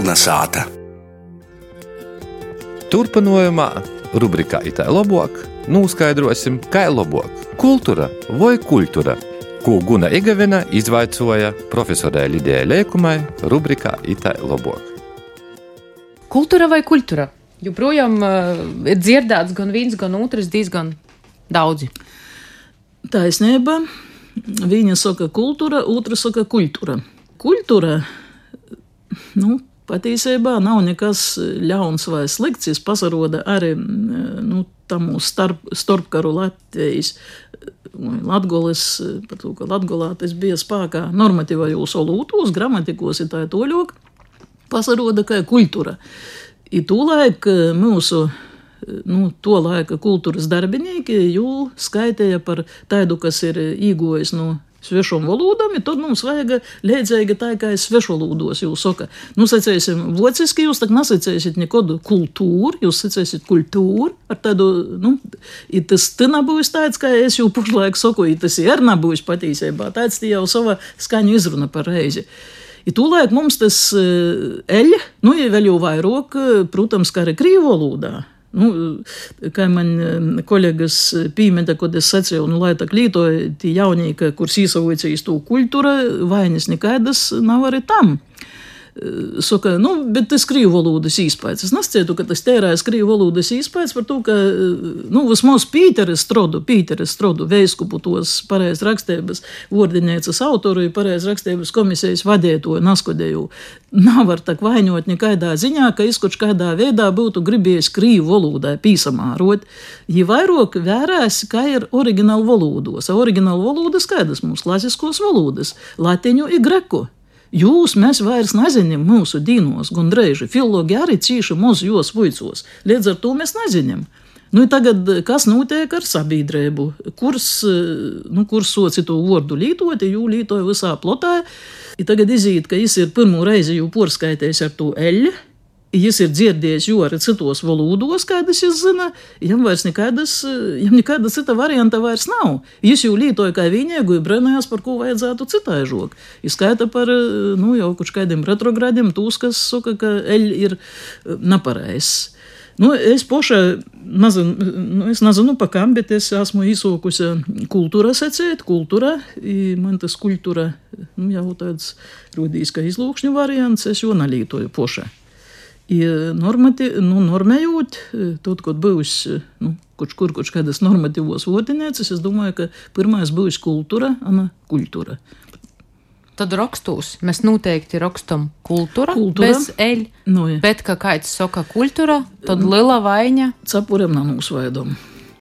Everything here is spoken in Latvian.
Kolna sāta. Turpinājumā rubrikā Itālijā labāk noskaidrosim, kā ir labāk - kultūra vai kultūra. Ko Guna Igavina izvaicoja profesorai Lidijai Leikumai rubrikā Itālijā labāk. Kultūra vai kultūra? Joprojām uh, ir dzirdēts gan viens, gan otrs diezgan daudzi. Taisnība. Viņa saka, kultūra, otra saka, kultūra. Kultūra, nu, patiesībā nav nekas ļauns vai slikts. Es pasaroda arī nu, tam mūsu starp, starpkaru Latvijas. Latgoles, par to, ka Latgolā tas bija spēkā normatīvajos olūtos, gramatikos ir tā toļok, pasaroda, ir kultūra. I tūlaik mūsu nu, to laika kultūras darbinieki jau skaitīja par tādu, kas ir iegojis no svešām valodām, tad mums vajag līdzīgi tā kā svešvalodos jūs saka. Nu, sacēsim, vociski jūs tak nesacēsiet nekodu kultūru, jūs sacēsiet kultūru ar tādu, nu, i tas te nebūs tāds, kā es jau pušlaik saku, i tas ir nebūs patīsībā, tāds tie jau sava skaņu izruna par reizi. Ja tūlēk mums tas eļļa, nu, ja vēl jau vairāk, protams, kā arī krīvu valodā. Nu, kā man kolēģis pīmēta, kad es sacīju, nu, lai tā klītoja tie jaunīki, kurus īsavoicīs to kultūra, vainas nekādas nav arī tam. Saka, nu, bet tas krīvu valodas īspējas. Es nesacītu, ka tas tērēs krīvu valodas īspējas par to, ka, nu, vismaz Pīteris Strodu, Pīteris Strodu, veiskupu tos pareiz rakstības vordinēcas autoru, pareiz rakstības komisijas vadētoju, naskodēju. Nav var tak vainot nekādā ziņā, ka izkoč kādā veidā būtu gribējis krīvu valodai pīsamārot. Ja vairāk vērās, kā ir oriģināla valodos. Oriģināla valodas kādas mums klasiskos valodas - latiņu un greku. Jūs mēs vairs nezinām mūsu dīnos, gandrīz filologi arī cīši mūsu jos vuicos. Līdz ar to mēs nezinām. Nu, tagad, kas notiek ar sabiedrību? Kurs, nu, kurs soci to vārdu lietot, jau lietoja visā plotā. I tagad iziet, ka viņš ir pirmo reizi jau porskaitējis ar to eļļu. Viņš ir dzirdējis jau arī citos valodos, kādas viņš zina. Viņam vairs nekādas, viņam nekāda cita varianta vairs nav. Viņš jau lietoja kā vienīgu, ir brīnījās, par ko vajadzētu citai žok. Viņš skaita par, nu, jau kaut kādiem retrogradiem, tūs, kas saka, ka eļ ir nepareizs. Nu, es pašai nezinu, nu, es nezinu pa kam, bet es esmu izsaukusi kultūra secēt, kultūra. Man tas kultūra nu, jau tāds rodīs, ka izlūkšņu variants, es jau nalītoju pašai. I normati, nu, normējot, tad, kad būs nu, kaut kur kaut kādas normatīvos votiniecas, es domāju, ka pirmais būs kultūra, ana kultūra. Tad rakstos mēs noteikti rakstam kultūra, kultūra. bez eļļa. Nu, ja. Bet, kā kāds saka kultūra, tad liela vaina. Cepuriem nav mūsu vaidom.